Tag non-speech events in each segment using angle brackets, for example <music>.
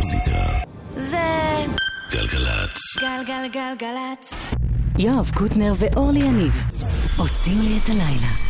המוזיקה. זה... גלגלצ. גלגלגלגלצ. יואב קוטנר ואורלי יניב עושים לי את הלילה.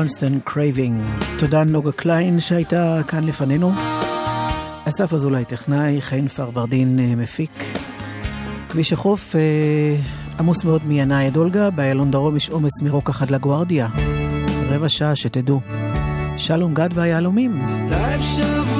Constant Craving. תודה נוגה קליין שהייתה כאן לפנינו. אסף אזולאי טכנאי, חן פרוורדין אה, מפיק. כביש החוף אה, עמוס מאוד מינאי עד באיילון דרום יש עומס מרוקח עד לגוארדיה. רבע שעה שתדעו. שלום גד והיהלומים. Life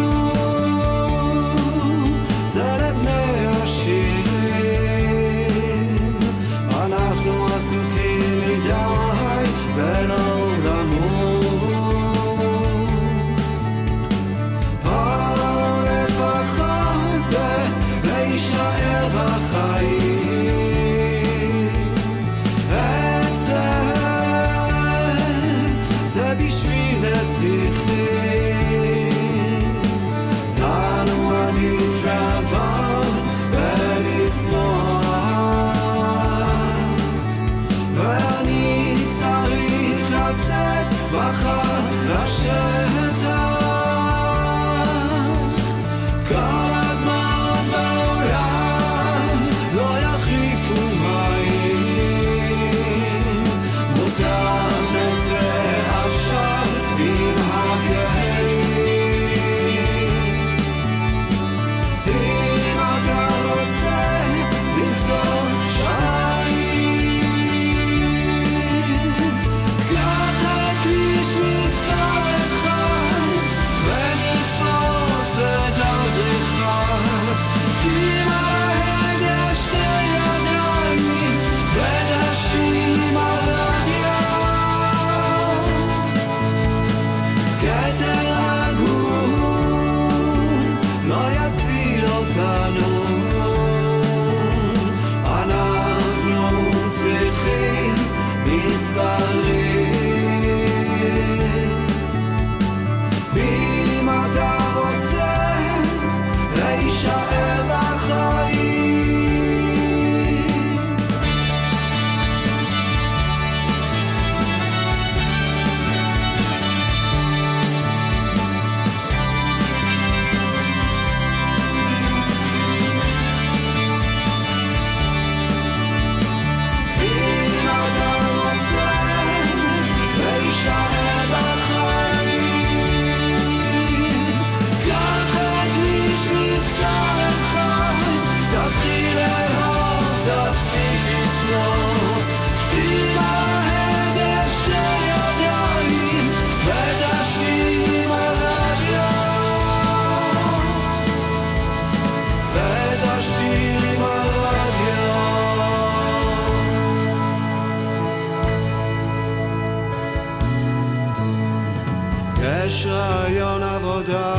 יש רעיון עבודה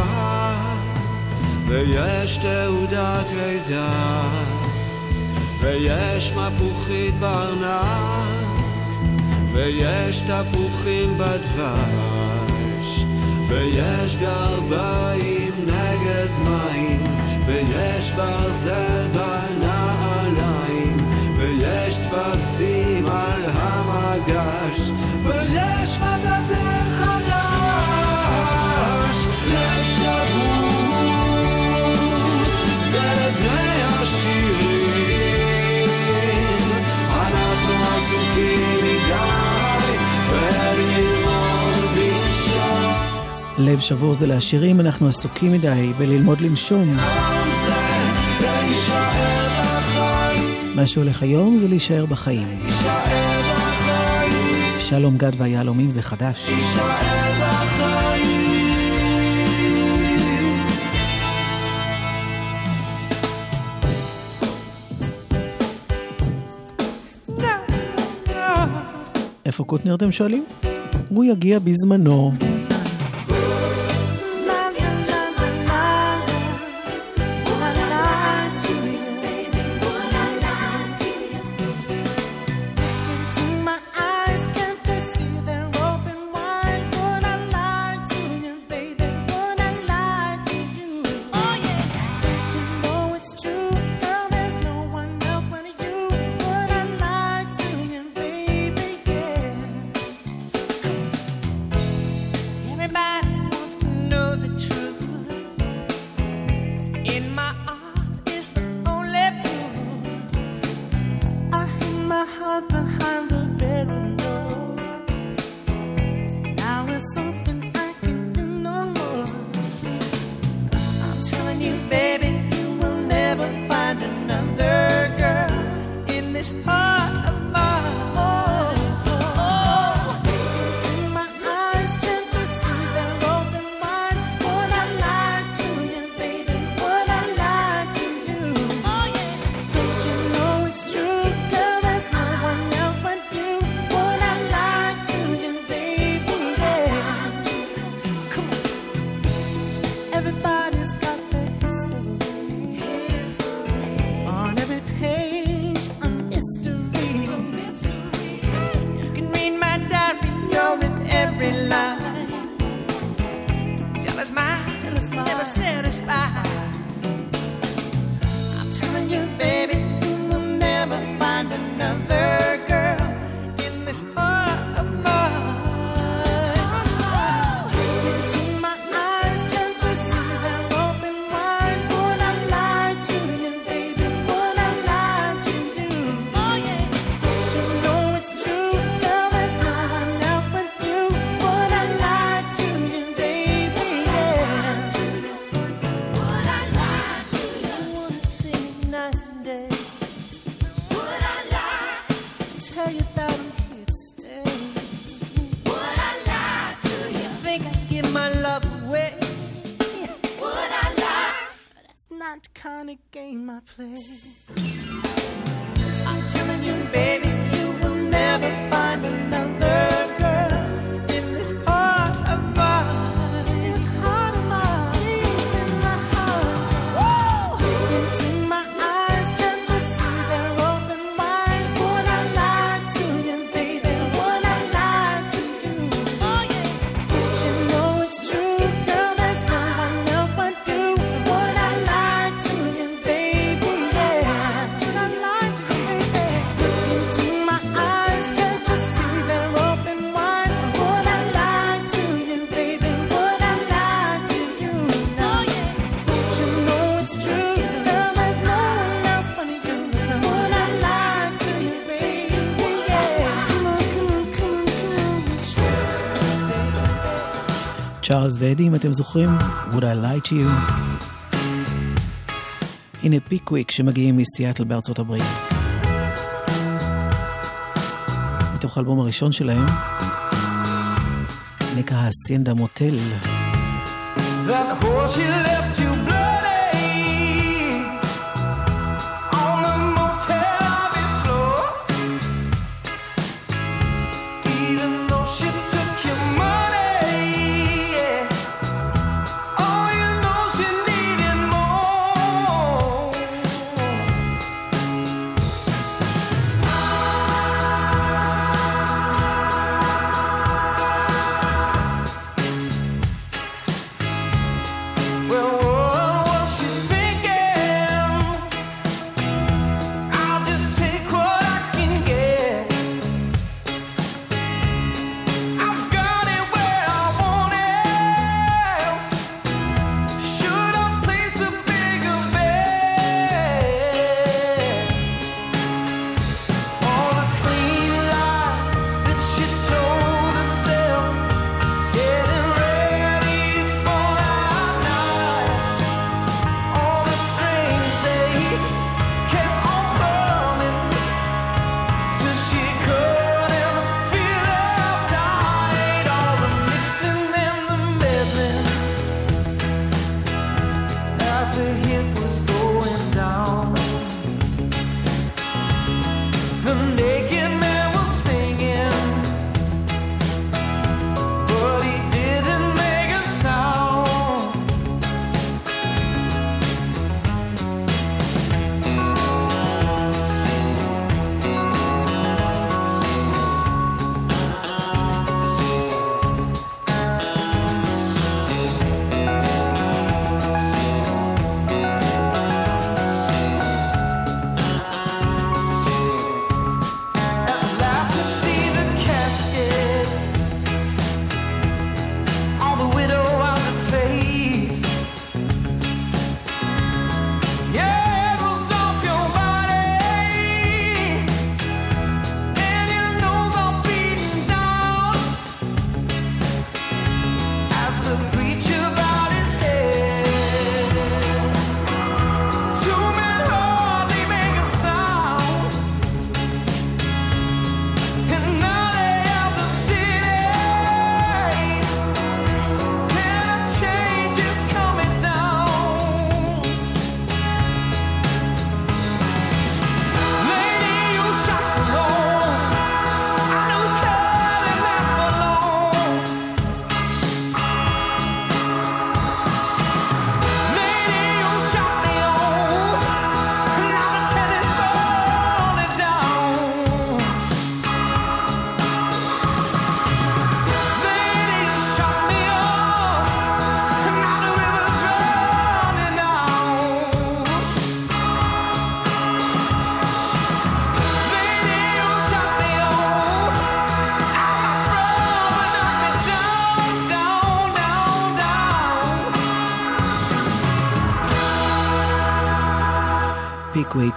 ויש תעודת לידה ויש מפוחית בארנק ויש תפוחים בדבש ויש גרביים נגד מים ויש ברזל בנעליים ויש טפסים על המגש ויש מטאטא לב שבור זה לעשירים, אנחנו עסוקים מדי בללמוד לנשום. מה שהולך היום זה להישאר בחיים. בחיים. שלום גד והיהלומים זה חדש. להישאר בחיים. איפה קוטנר אתם שואלים? הוא יגיע בזמנו. to gain my place. I'm telling you, baby. צ'ארלס ואדי, אם אתם זוכרים, Would I Lie to You. הנה פיקוויק שמגיעים מסיאטל בארצות הברית. מתוך האלבום הראשון שלהם, נקרא הסיינדה מוטל. That horse you left you blind.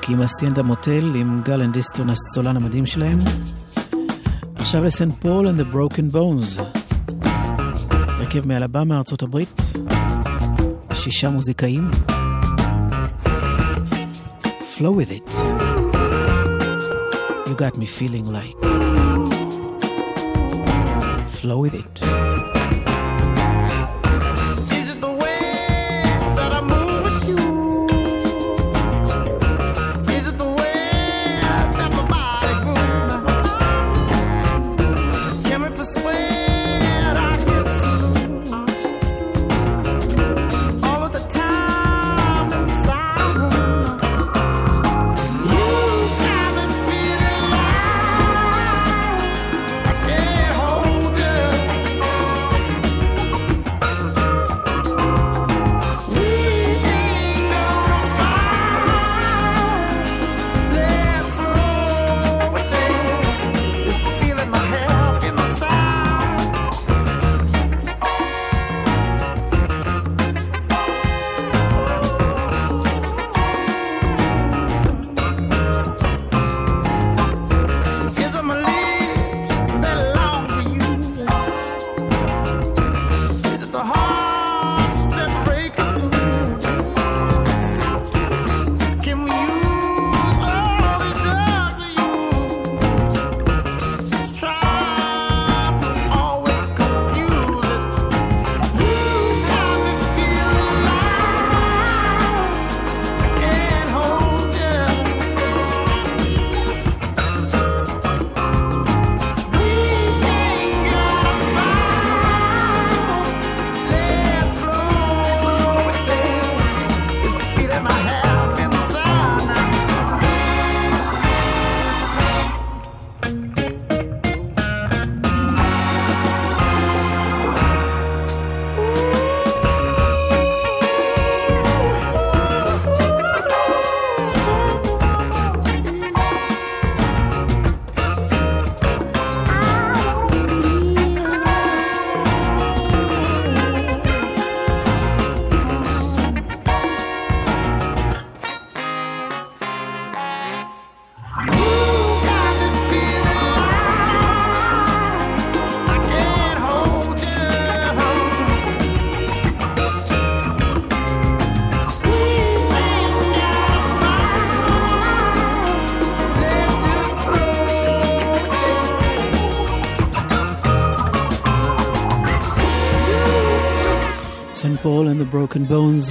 עם הסיינדה מוטל, עם גלן דיסטון הסולן המדהים שלהם. עכשיו לסנט פול and the Broken Bones. הרכב מאלבמה, ארצות הברית. שישה מוזיקאים. Flow with it. You got me feeling like. Flow with it.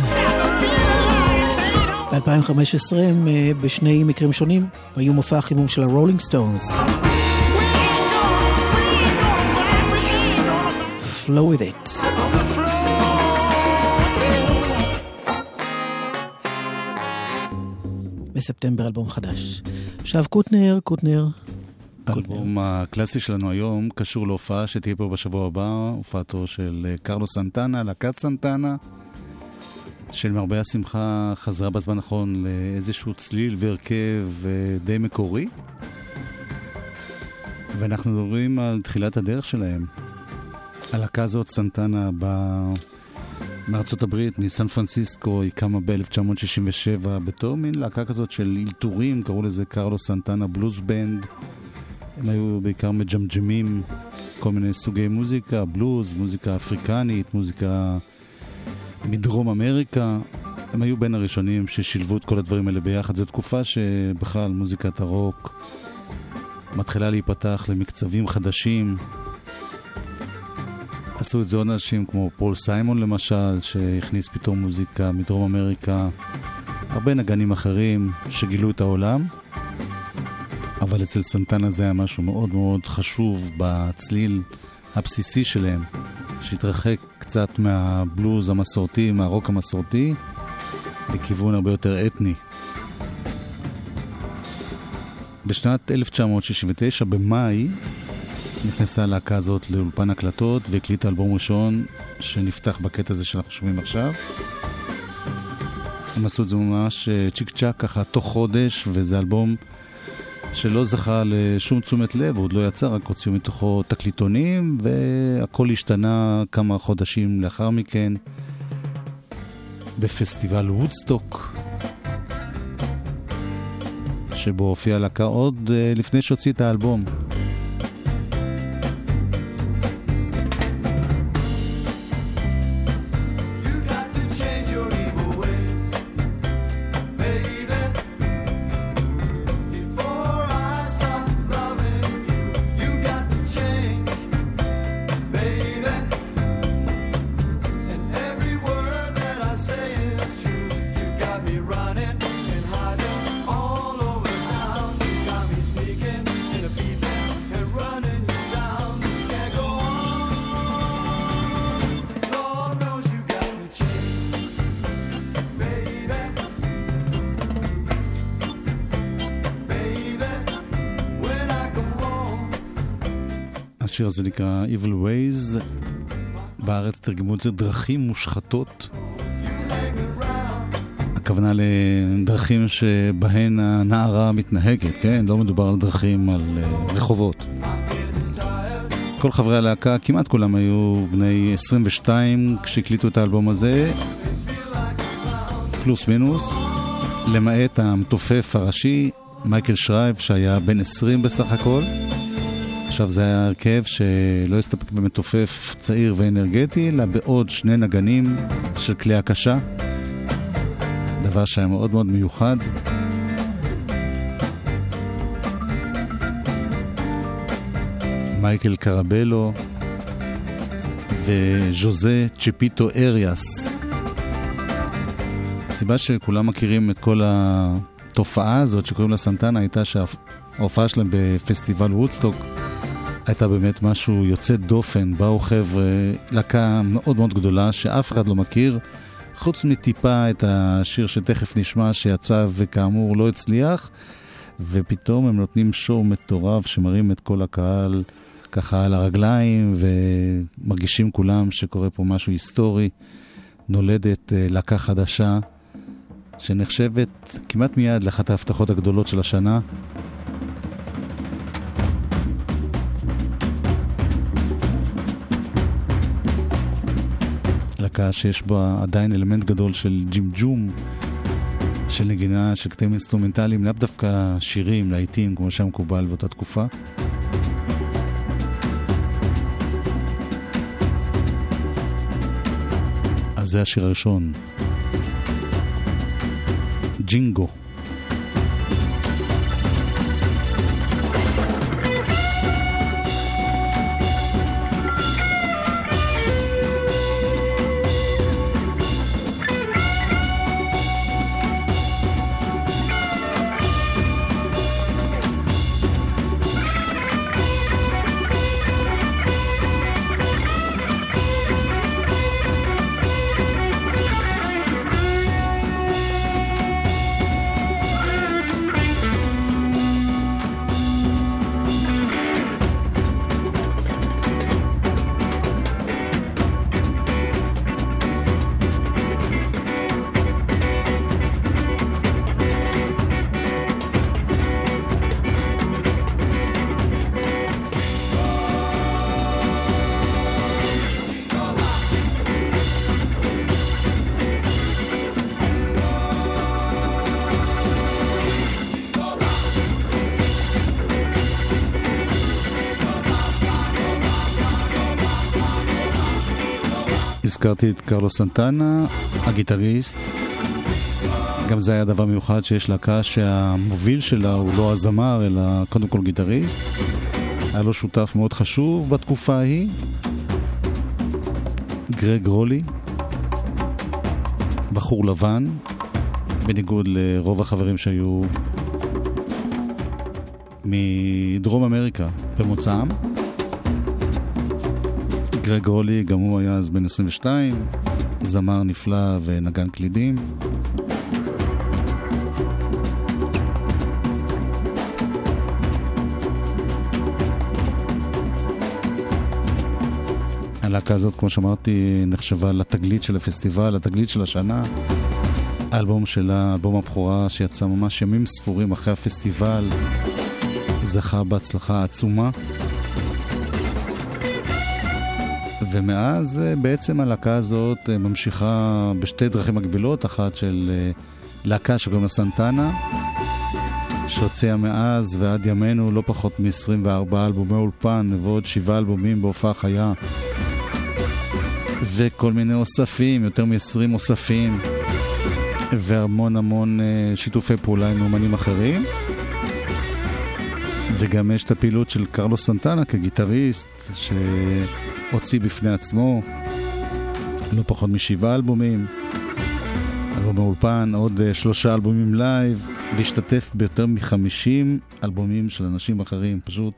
Bones. ב-2015 הם אה, בשני מקרים שונים היו מופע החימום של הרולינג סטונס. Flow with it. בספטמבר אלבום חדש. עכשיו קוטנר, קוטנר. האלבום הקלאסי שלנו היום קשור להופעה שתהיה פה בשבוע הבא, הופעתו של אה, קרלוס סנטנה, להקת סנטנה, שלמרבה השמחה חזרה בזמן האחרון לאיזשהו צליל והרכב אה, די מקורי. ואנחנו מדברים על תחילת הדרך שלהם. הלהקה הזאת, סנטנה, באה מארצות הברית, מסן פרנסיסקו, היא קמה ב-1967 בתור מין להקה כזאת של אלתורים, קראו לזה קרלו סנטנה בלוז בנד. הם היו בעיקר מג'מג'מים כל מיני סוגי מוזיקה, בלוז, מוזיקה אפריקנית, מוזיקה מדרום אמריקה. הם היו בין הראשונים ששילבו את כל הדברים האלה ביחד. זו תקופה שבכלל מוזיקת הרוק מתחילה להיפתח למקצבים חדשים. עשו את זה עוד אנשים כמו פול סיימון למשל, שהכניס פתאום מוזיקה מדרום אמריקה. הרבה נגנים אחרים שגילו את העולם. אבל אצל סנטנה זה היה משהו מאוד מאוד חשוב בצליל הבסיסי שלהם, שהתרחק קצת מהבלוז המסורתי, מהרוק המסורתי, לכיוון הרבה יותר אתני. בשנת 1969, במאי, נכנסה הלהקה הזאת לאולפן הקלטות והקליטה אלבום ראשון שנפתח בקטע הזה שאנחנו שומעים עכשיו. הם עשו את זה ממש אה, צ'יק צ'אק ככה תוך חודש, וזה אלבום שלא זכה לשום תשומת לב, הוא עוד לא יצא, רק הוציאו מתוכו תקליטונים, והכל השתנה כמה חודשים לאחר מכן בפסטיבל וודסטוק, שבו הופיעה להקה עוד אה, לפני שהוציא את האלבום. השיר הזה נקרא Evil Ways, בארץ תרגמו את זה דרכים מושחתות. הכוונה לדרכים שבהן הנערה מתנהגת, כן? לא מדובר על דרכים, על uh, רחובות. כל חברי הלהקה, כמעט כולם היו בני 22 כשהקליטו את האלבום הזה, פלוס מינוס, למעט המתופף הראשי, מייקל שרייב, שהיה בן 20 בסך הכל. עכשיו זה היה הרכב שלא הסתפק במתופף צעיר ואנרגטי, אלא בעוד שני נגנים של כלי הקשה. דבר שהיה מאוד מאוד מיוחד. מייקל קרבלו וז'וזה צ'פיטו אריאס. הסיבה שכולם מכירים את כל התופעה הזאת שקוראים לה סנטנה הייתה שההופעה שלהם בפסטיבל וודסטוק הייתה באמת משהו יוצא דופן. באו חבר'ה, להקה מאוד מאוד גדולה שאף אחד לא מכיר, חוץ מטיפה את השיר שתכף נשמע שיצא וכאמור לא הצליח, ופתאום הם נותנים שואו מטורף שמרים את כל הקהל ככה על הרגליים, ומרגישים כולם שקורה פה משהו היסטורי. נולדת אה, להקה חדשה, שנחשבת כמעט מיד לאחת ההבטחות הגדולות של השנה. להקה שיש בה עדיין אלמנט גדול של ג'ימג'ום, של נגינה, של קטעים אינסטרומנטליים, לאו דווקא שירים, להיטים, כמו שהיה מקובל באותה תקופה. אז זה השיר הראשון. ג'ינגו. הזכרתי את קרלוס סנטנה, הגיטריסט. גם זה היה דבר מיוחד שיש להקה שהמוביל שלה הוא לא הזמר, אלא קודם כל גיטריסט. היה לו שותף מאוד חשוב בתקופה ההיא, גרג רולי, בחור לבן, בניגוד לרוב החברים שהיו מדרום אמריקה במוצאם. גרג הולי, גם הוא היה אז בן 22, זמר נפלא ונגן קלידים. הלהקה הזאת, כמו שאמרתי, נחשבה לתגלית של הפסטיבל, לתגלית של השנה. האלבום שלה, אלבום הבכורה שיצא ממש ימים ספורים אחרי הפסטיבל, זכה בהצלחה עצומה. ומאז אה, בעצם הלהקה הזאת אה, ממשיכה בשתי דרכים מקבילות, אחת של אה, להקה שקוראים לה סנטנה, שהוציאה מאז ועד ימינו לא פחות מ-24 אלבומי אולפן ועוד שבעה אלבומים בהופעה חיה וכל מיני אוספים, יותר מ-20 אוספים והמון המון שיתופי פעולה עם אומנים אחרים. וגם יש את הפעילות של קרלוס סנטנה כגיטריסט, ש... הוציא בפני עצמו לא פחות משבעה אלבומים, אלבומי אולפן, עוד אה, שלושה אלבומים לייב, והשתתף ביותר מחמישים אלבומים של אנשים אחרים. פשוט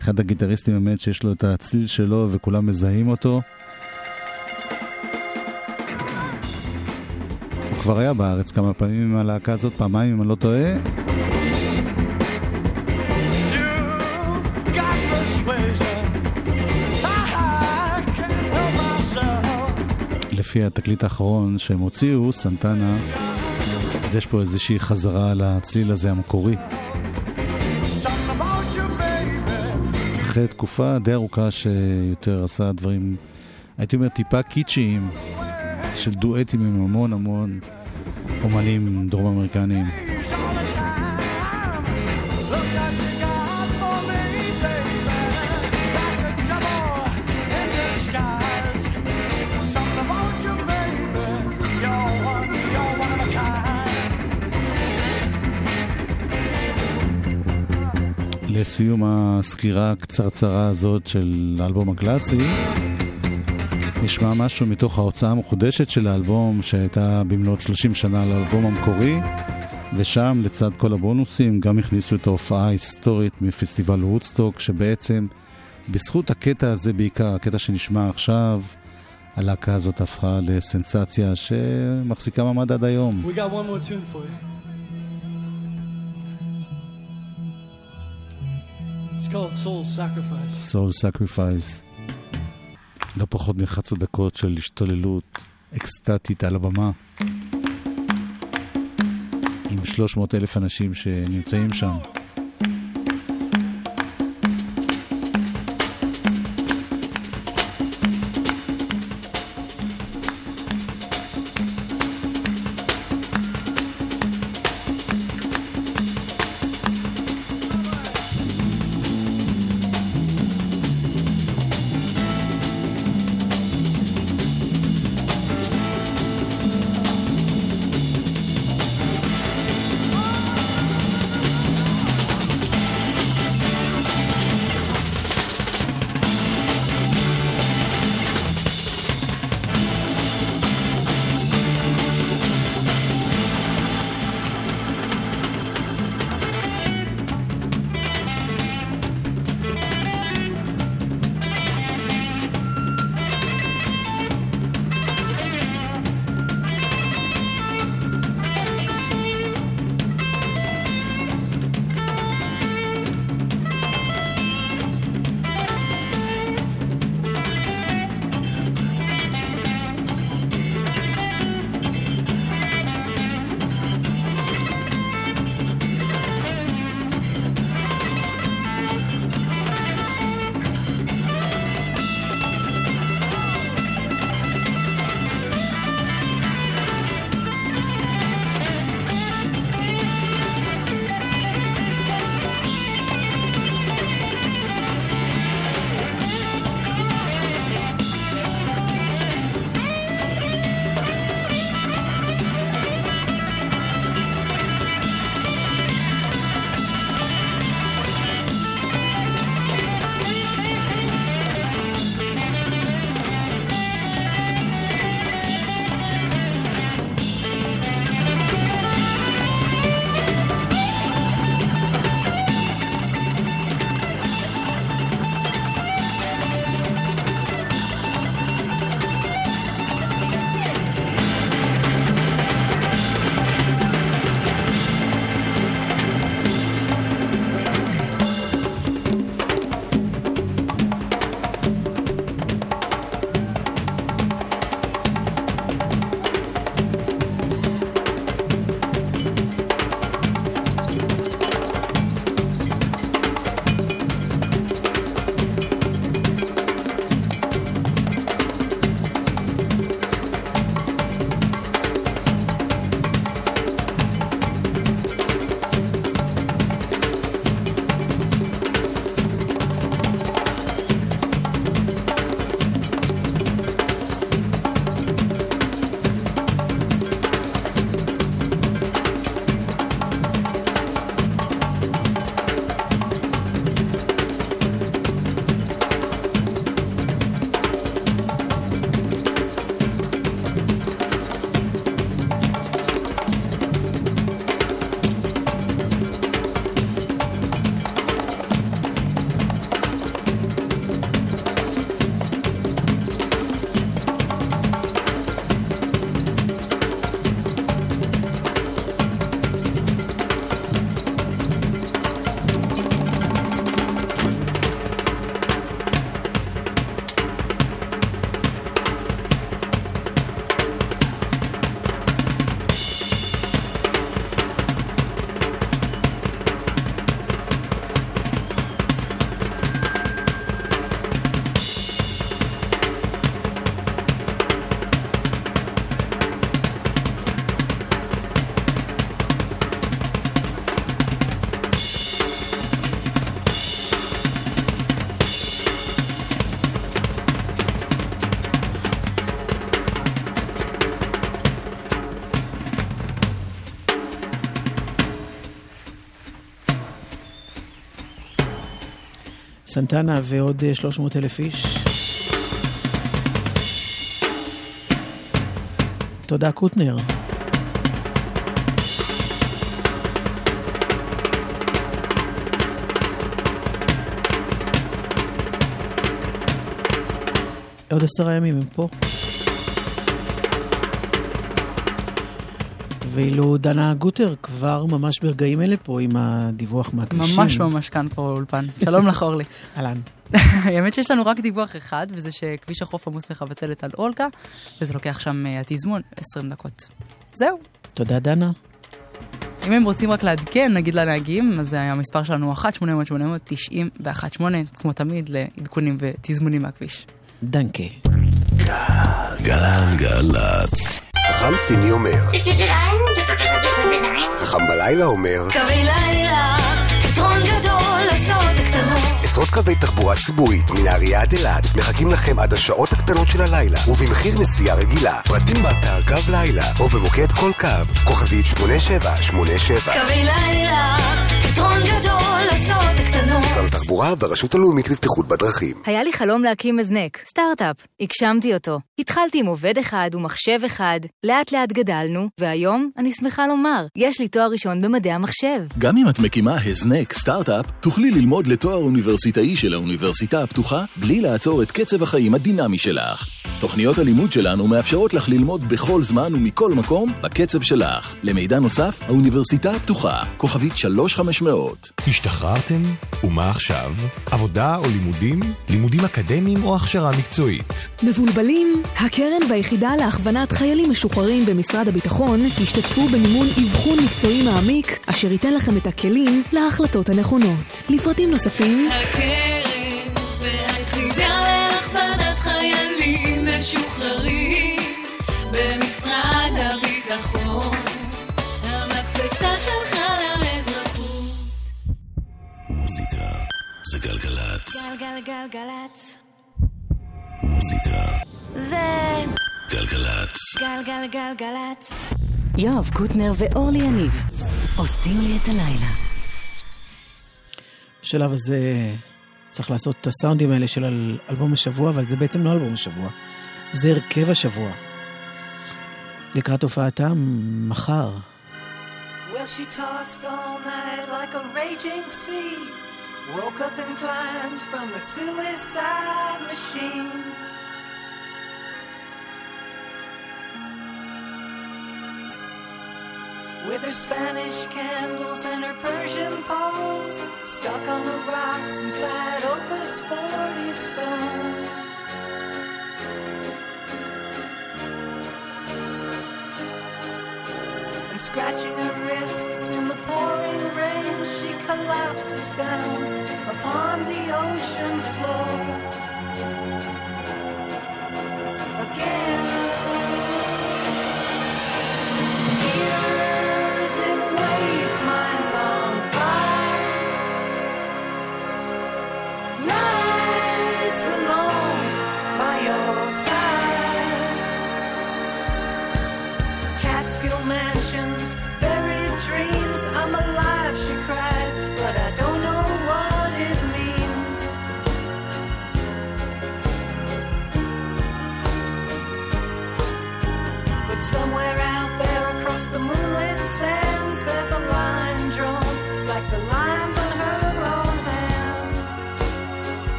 אחד הגיטריסטים באמת שיש לו את הצליל שלו וכולם מזהים אותו. הוא כבר היה בארץ כמה פעמים עם הלהקה הזאת, פעמיים אם אני לא טועה. לפי התקליט האחרון שהם הוציאו, סנטנה, אז יש פה איזושהי חזרה לצליל הזה המקורי. אחרי תקופה די ארוכה שיותר עשה דברים, הייתי אומר טיפה קיצ'יים, של דואטים עם המון המון אומנים דרום אמריקניים. לסיום הסקירה הקצרצרה הזאת של האלבום הקלאסי, נשמע משהו מתוך ההוצאה המחודשת של האלבום שהייתה במלאת 30 שנה לאלבום המקורי, ושם לצד כל הבונוסים גם הכניסו את ההופעה ההיסטורית מפסטיבל וודסטוק, שבעצם בזכות הקטע הזה בעיקר, הקטע שנשמע עכשיו, הלהקה הזאת הפכה לסנסציה שמחזיקה מעמד עד היום. We got one more tune for you. It's called Soul Sacrifice. Soul Sacrifice. לא פחות מ-11 דקות של השתוללות אקסטטית על הבמה. עם 300 אלף אנשים שנמצאים שם. סנטנה ועוד אה, 300 אלף איש. תודה קוטנר. עוד עשרה ימים הם פה. ואילו דנה גוטר כבר ממש ברגעים אלה פה עם הדיווח מהכבישים. ממש ממש כאן פה באולפן. <laughs> שלום לך אורלי. אהלן. <laughs> האמת שיש לנו רק דיווח אחד, וזה שכביש החוף עמוס מחבצלת על אולקה, וזה לוקח שם אה, התזמון 20 דקות. זהו. תודה דנה. אם הם רוצים רק לעדכן, נגיד לנהגים, אז המספר שלנו 1-800-890 ו-18, כמו תמיד, לעדכונים ותזמונים מהכביש. דנקה. גלגלצ. חכם סיני אומר, חכם בלילה אומר, קווי לילה, פתרון גדול לשעות הקטנות. עשרות קווי תחבורה ציבורית מנהריה עד אילת מחכים לכם עד השעות הקטנות של הלילה ובמחיר נסיעה רגילה. פרטים באתר קו לילה או במוקד כל קו, כוכבית 8787. קווי לילה, פתרון גדול לשעות הקטנות. משרד התחבורה והרשות הלאומית לבטיחות בדרכים. היה לי חלום להקים הזנק, סטארט-אפ. הגשמתי אותו. התחלתי עם עובד אחד ומחשב אחד, לאט לאט גדלנו, והיום, אני שמחה לומר, יש לי תואר ראשון במדעי המחשב. גם אם את מקימה הזנק סטארט-אפ, תוכלי ללמוד לתואר אוניברסיטאי של האוניברסיטה הפתוחה בלי לעצור את קצב החיים הדינמי שלך. תוכניות הלימוד שלנו מאפשרות לך ללמוד בכל זמן ומכל מקום בקצב שלך. למידע נוסף, האוניברסיטה הפתוחה, כוכבית 3500. השתחררתם? ומה עכשיו? עבודה או לימודים? לימודים אקדמיים או הכשרה מקצועית? מבולבלים? הקרן והיחידה להכוונת חיילים משוחררים במשרד הביטחון השתתפו במימון אבחון מקצועי מעמיק, אשר ייתן לכם את הכלים להחלטות הנכונות. לפרטים נוספים, הקרן גלגלצ. גלגלגלגלצ. מוזיקה זה גלגלצ. גלגלגלגלצ. יואב קוטנר ואורלי יניב עושים לי את הלילה. בשלב הזה צריך לעשות את הסאונדים האלה של אל- אלבום השבוע, אבל זה בעצם לא אלבום השבוע, זה הרכב השבוע. לקראת הופעתם מחר. Well, she tossed all night like a raging sea. Woke up and climbed from the suicide machine. With her Spanish candles and her Persian poems, stuck on the rocks inside Opus 40 stone. and scratching her wrists in the she collapses down upon the ocean floor.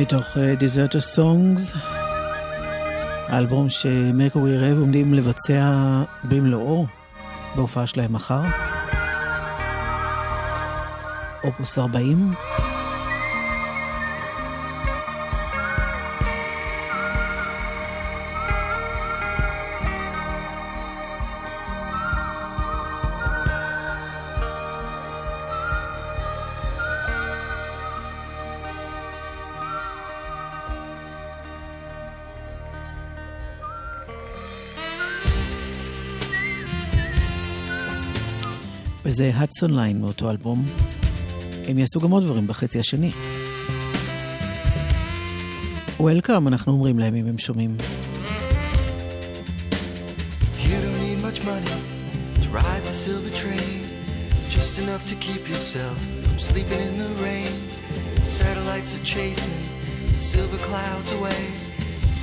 מתוך דיזרטר סונגס, האלבום שמרקורי רב עומדים לבצע במלואו בהופעה שלהם מחר. אופוס 40. וזה הדסון ליין מאותו אלבום. הם יעשו גם עוד דברים בחצי השני. וולקאם, אנחנו אומרים להם אם הם שומעים. Ride the silver train. Just enough to keep yourself from sleeping in the rain. Satellites are chasing silver clouds away.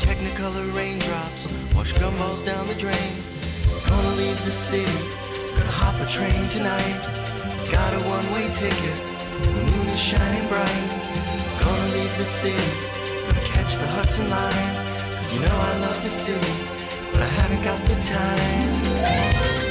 Technicolor raindrops wash gumballs down the drain. Gonna leave the city, a train tonight. Got a one-way ticket, the moon is shining bright. Gonna leave the city, gonna catch the Hudson line. Cause you know I love the city but I haven't got the time.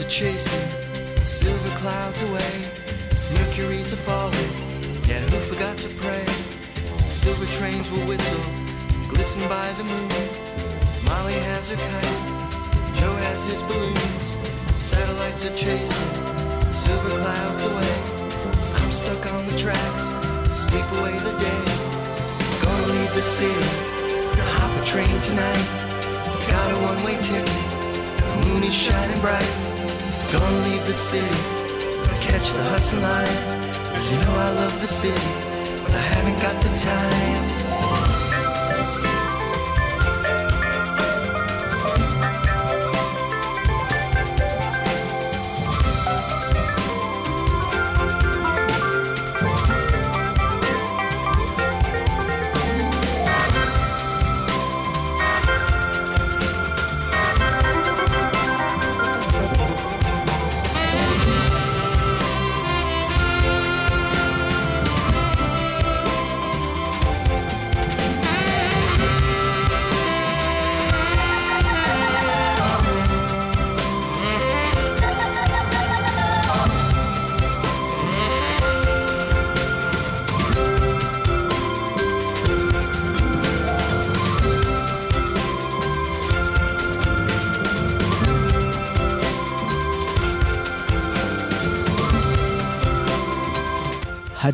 Are chasing silver clouds away. Mercury's a falling. Yeah, who forgot to pray? Silver trains will whistle, glisten by the moon. Molly has her kite, Joe has his balloons. Satellites are chasing silver clouds away. I'm stuck on the tracks, sleep away the day. Gonna leave the city, gonna hop a train tonight. Got a one-way ticket, the moon is shining bright. Gonna leave the city, gonna catch the Hudson line. Cause you know I love the city, but I haven't got the time.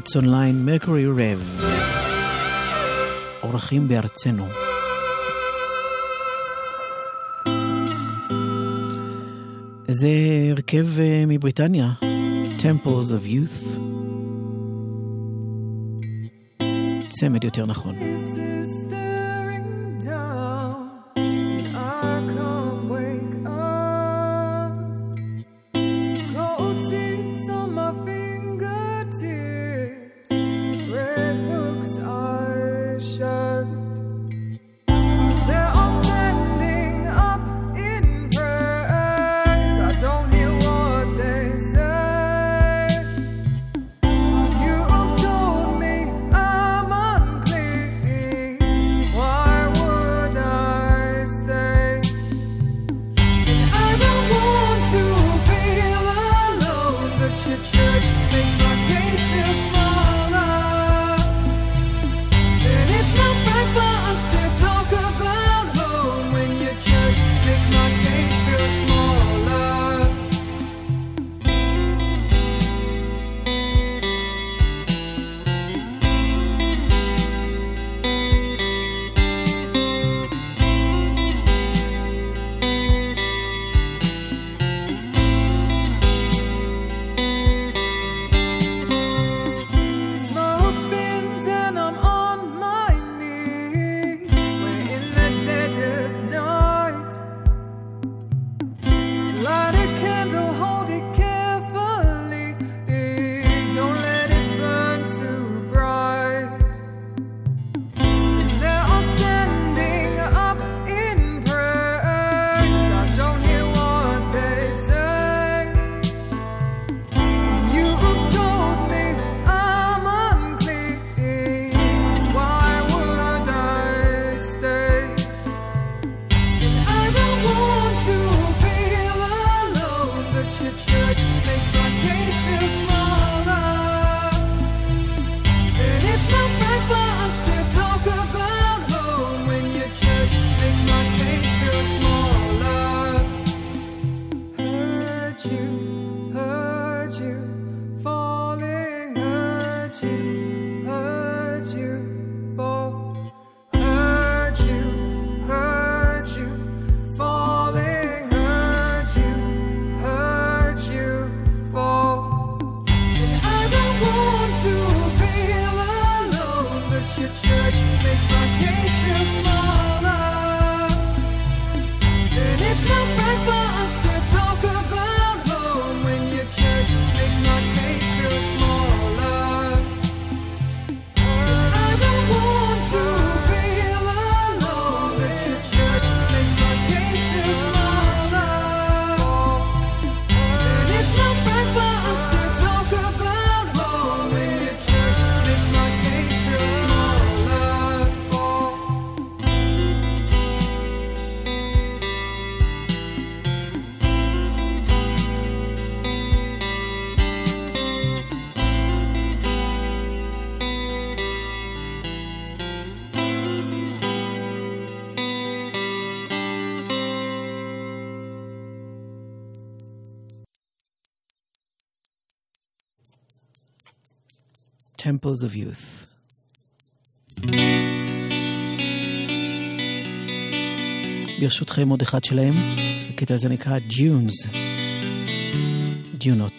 הדסון ליין, מרקורי רב. אורחים בארצנו. זה הרכב אה, מבריטניה, Temples of Youth. צמד יותר נכון. This Temples of Youth. ברשותכם עוד אחד שלהם, הקטע הזה נקרא Dunes. דיונות.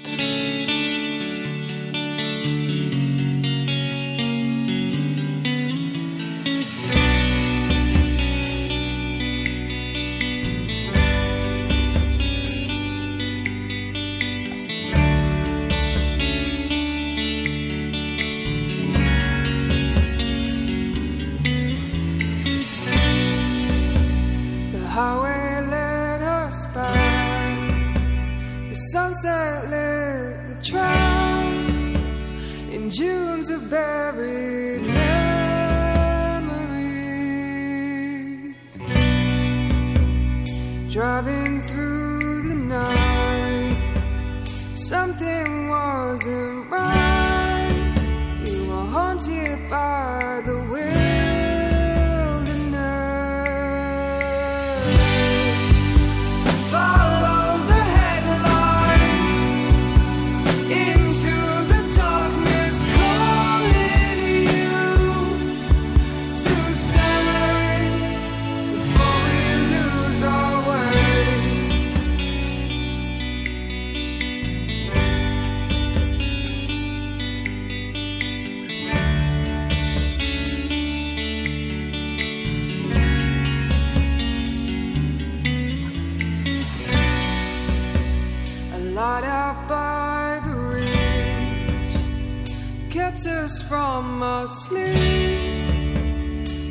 Lot out by the reach kept us from our sleep.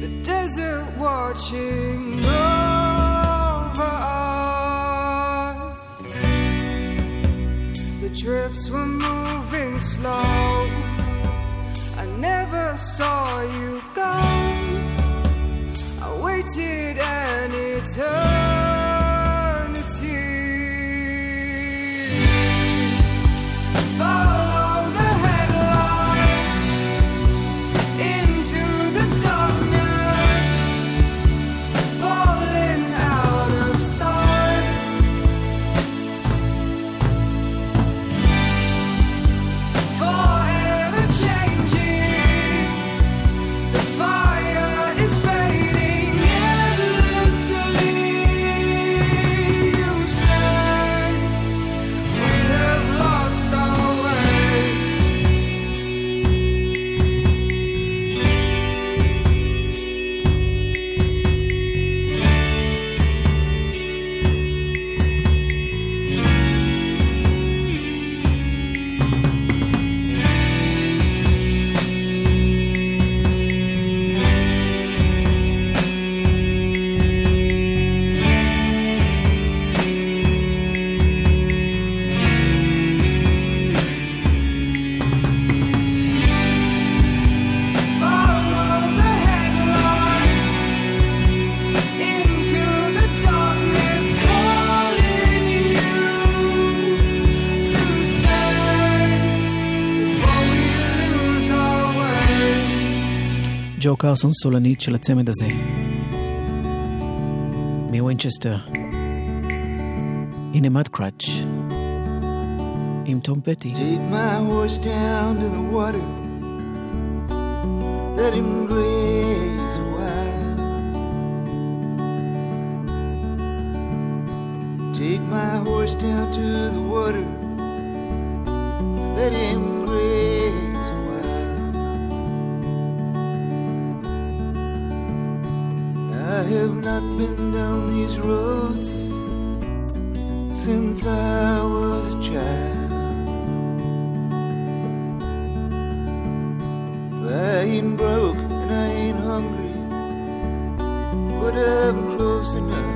The desert watching over us. The drifts were moving slow. I never saw you come. I waited an eternity. ג'ו קרסון סולנית של הצמד הזה. מווינצ'סטר. הנה מד קראץ'. עם תום פטי. Take my horse down to the water. Let him graze a while. Take my horse down to the water. Let him have not been down these roads since I was a child. I ain't broke and I ain't hungry, but I'm close enough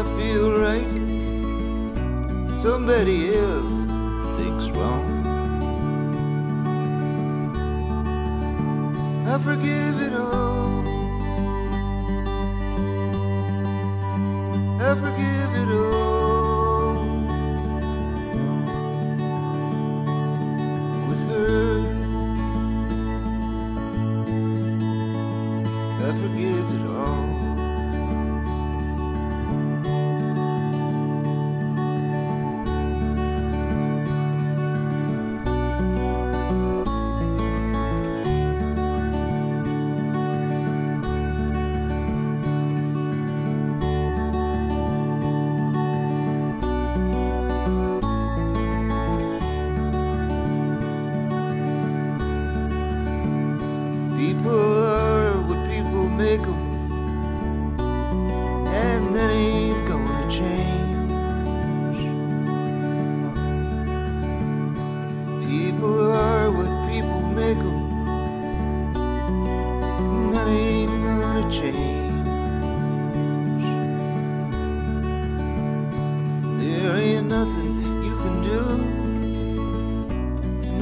I feel right, somebody else thinks wrong. I forgive it all. nothing you can do,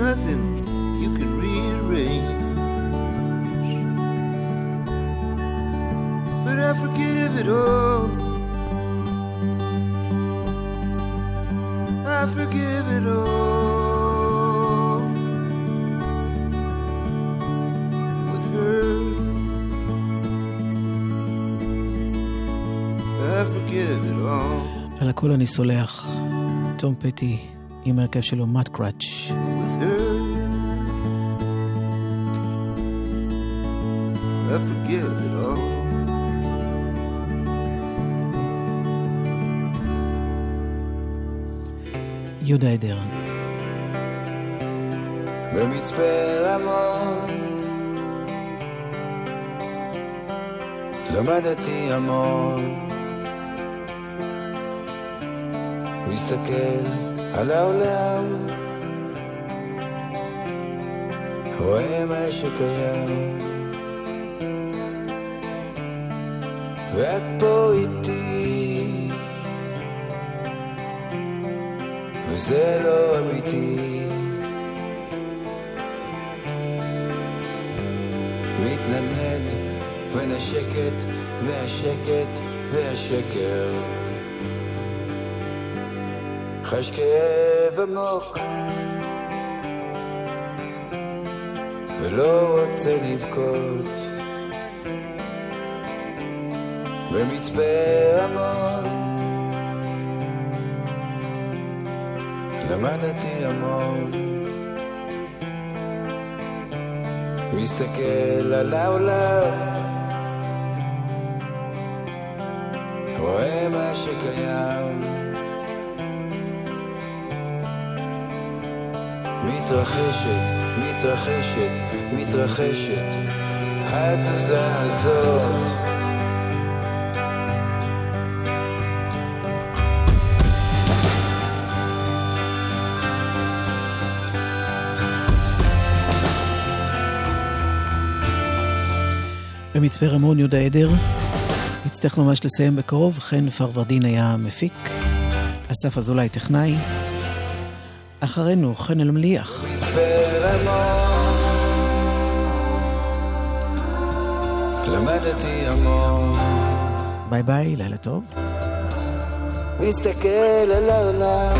nothing you can rearrange. but I forgive it all. I forgive it all. With her, I forgive it all. על הכל אני סולח. תום פטי עם ההרכב שלו, מאט קראץ'. I forgive it all. יהודה עדר. במצפה רמון למדתי המון מסתכל על העולם. רואה מה שקיים. ואת פה איתי. וזה לא אמיתי. מתנדנד בין השקט והשקט והשקר חש כאב עמוק. ולא רוצה לבכות. במצפה רמון למדתי המון. מסתכל על העולם. רואה מה שקיים מתרחשת, מתרחשת, מתרחשת התזוזה הזאת במצפה רמון יהודה עדר. יצטרך ממש לסיים בקרוב, חן פרוורדין היה מפיק, אסף אזולאי טכנאי. אחרינו חן אלמליח. למדתי המון. ביי ביי, לילה טוב. מסתכל על העולם.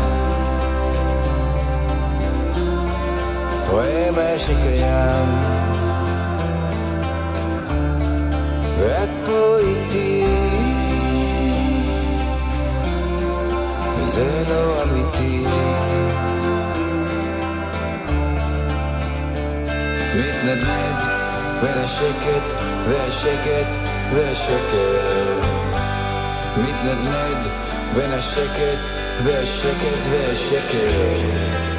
רואה מה שקיים. ואת פה איתי. וזה לא אמיתי מתנדנד בין השקט והשקט. והשקר מתנדנד בין השקט והשקט והשקר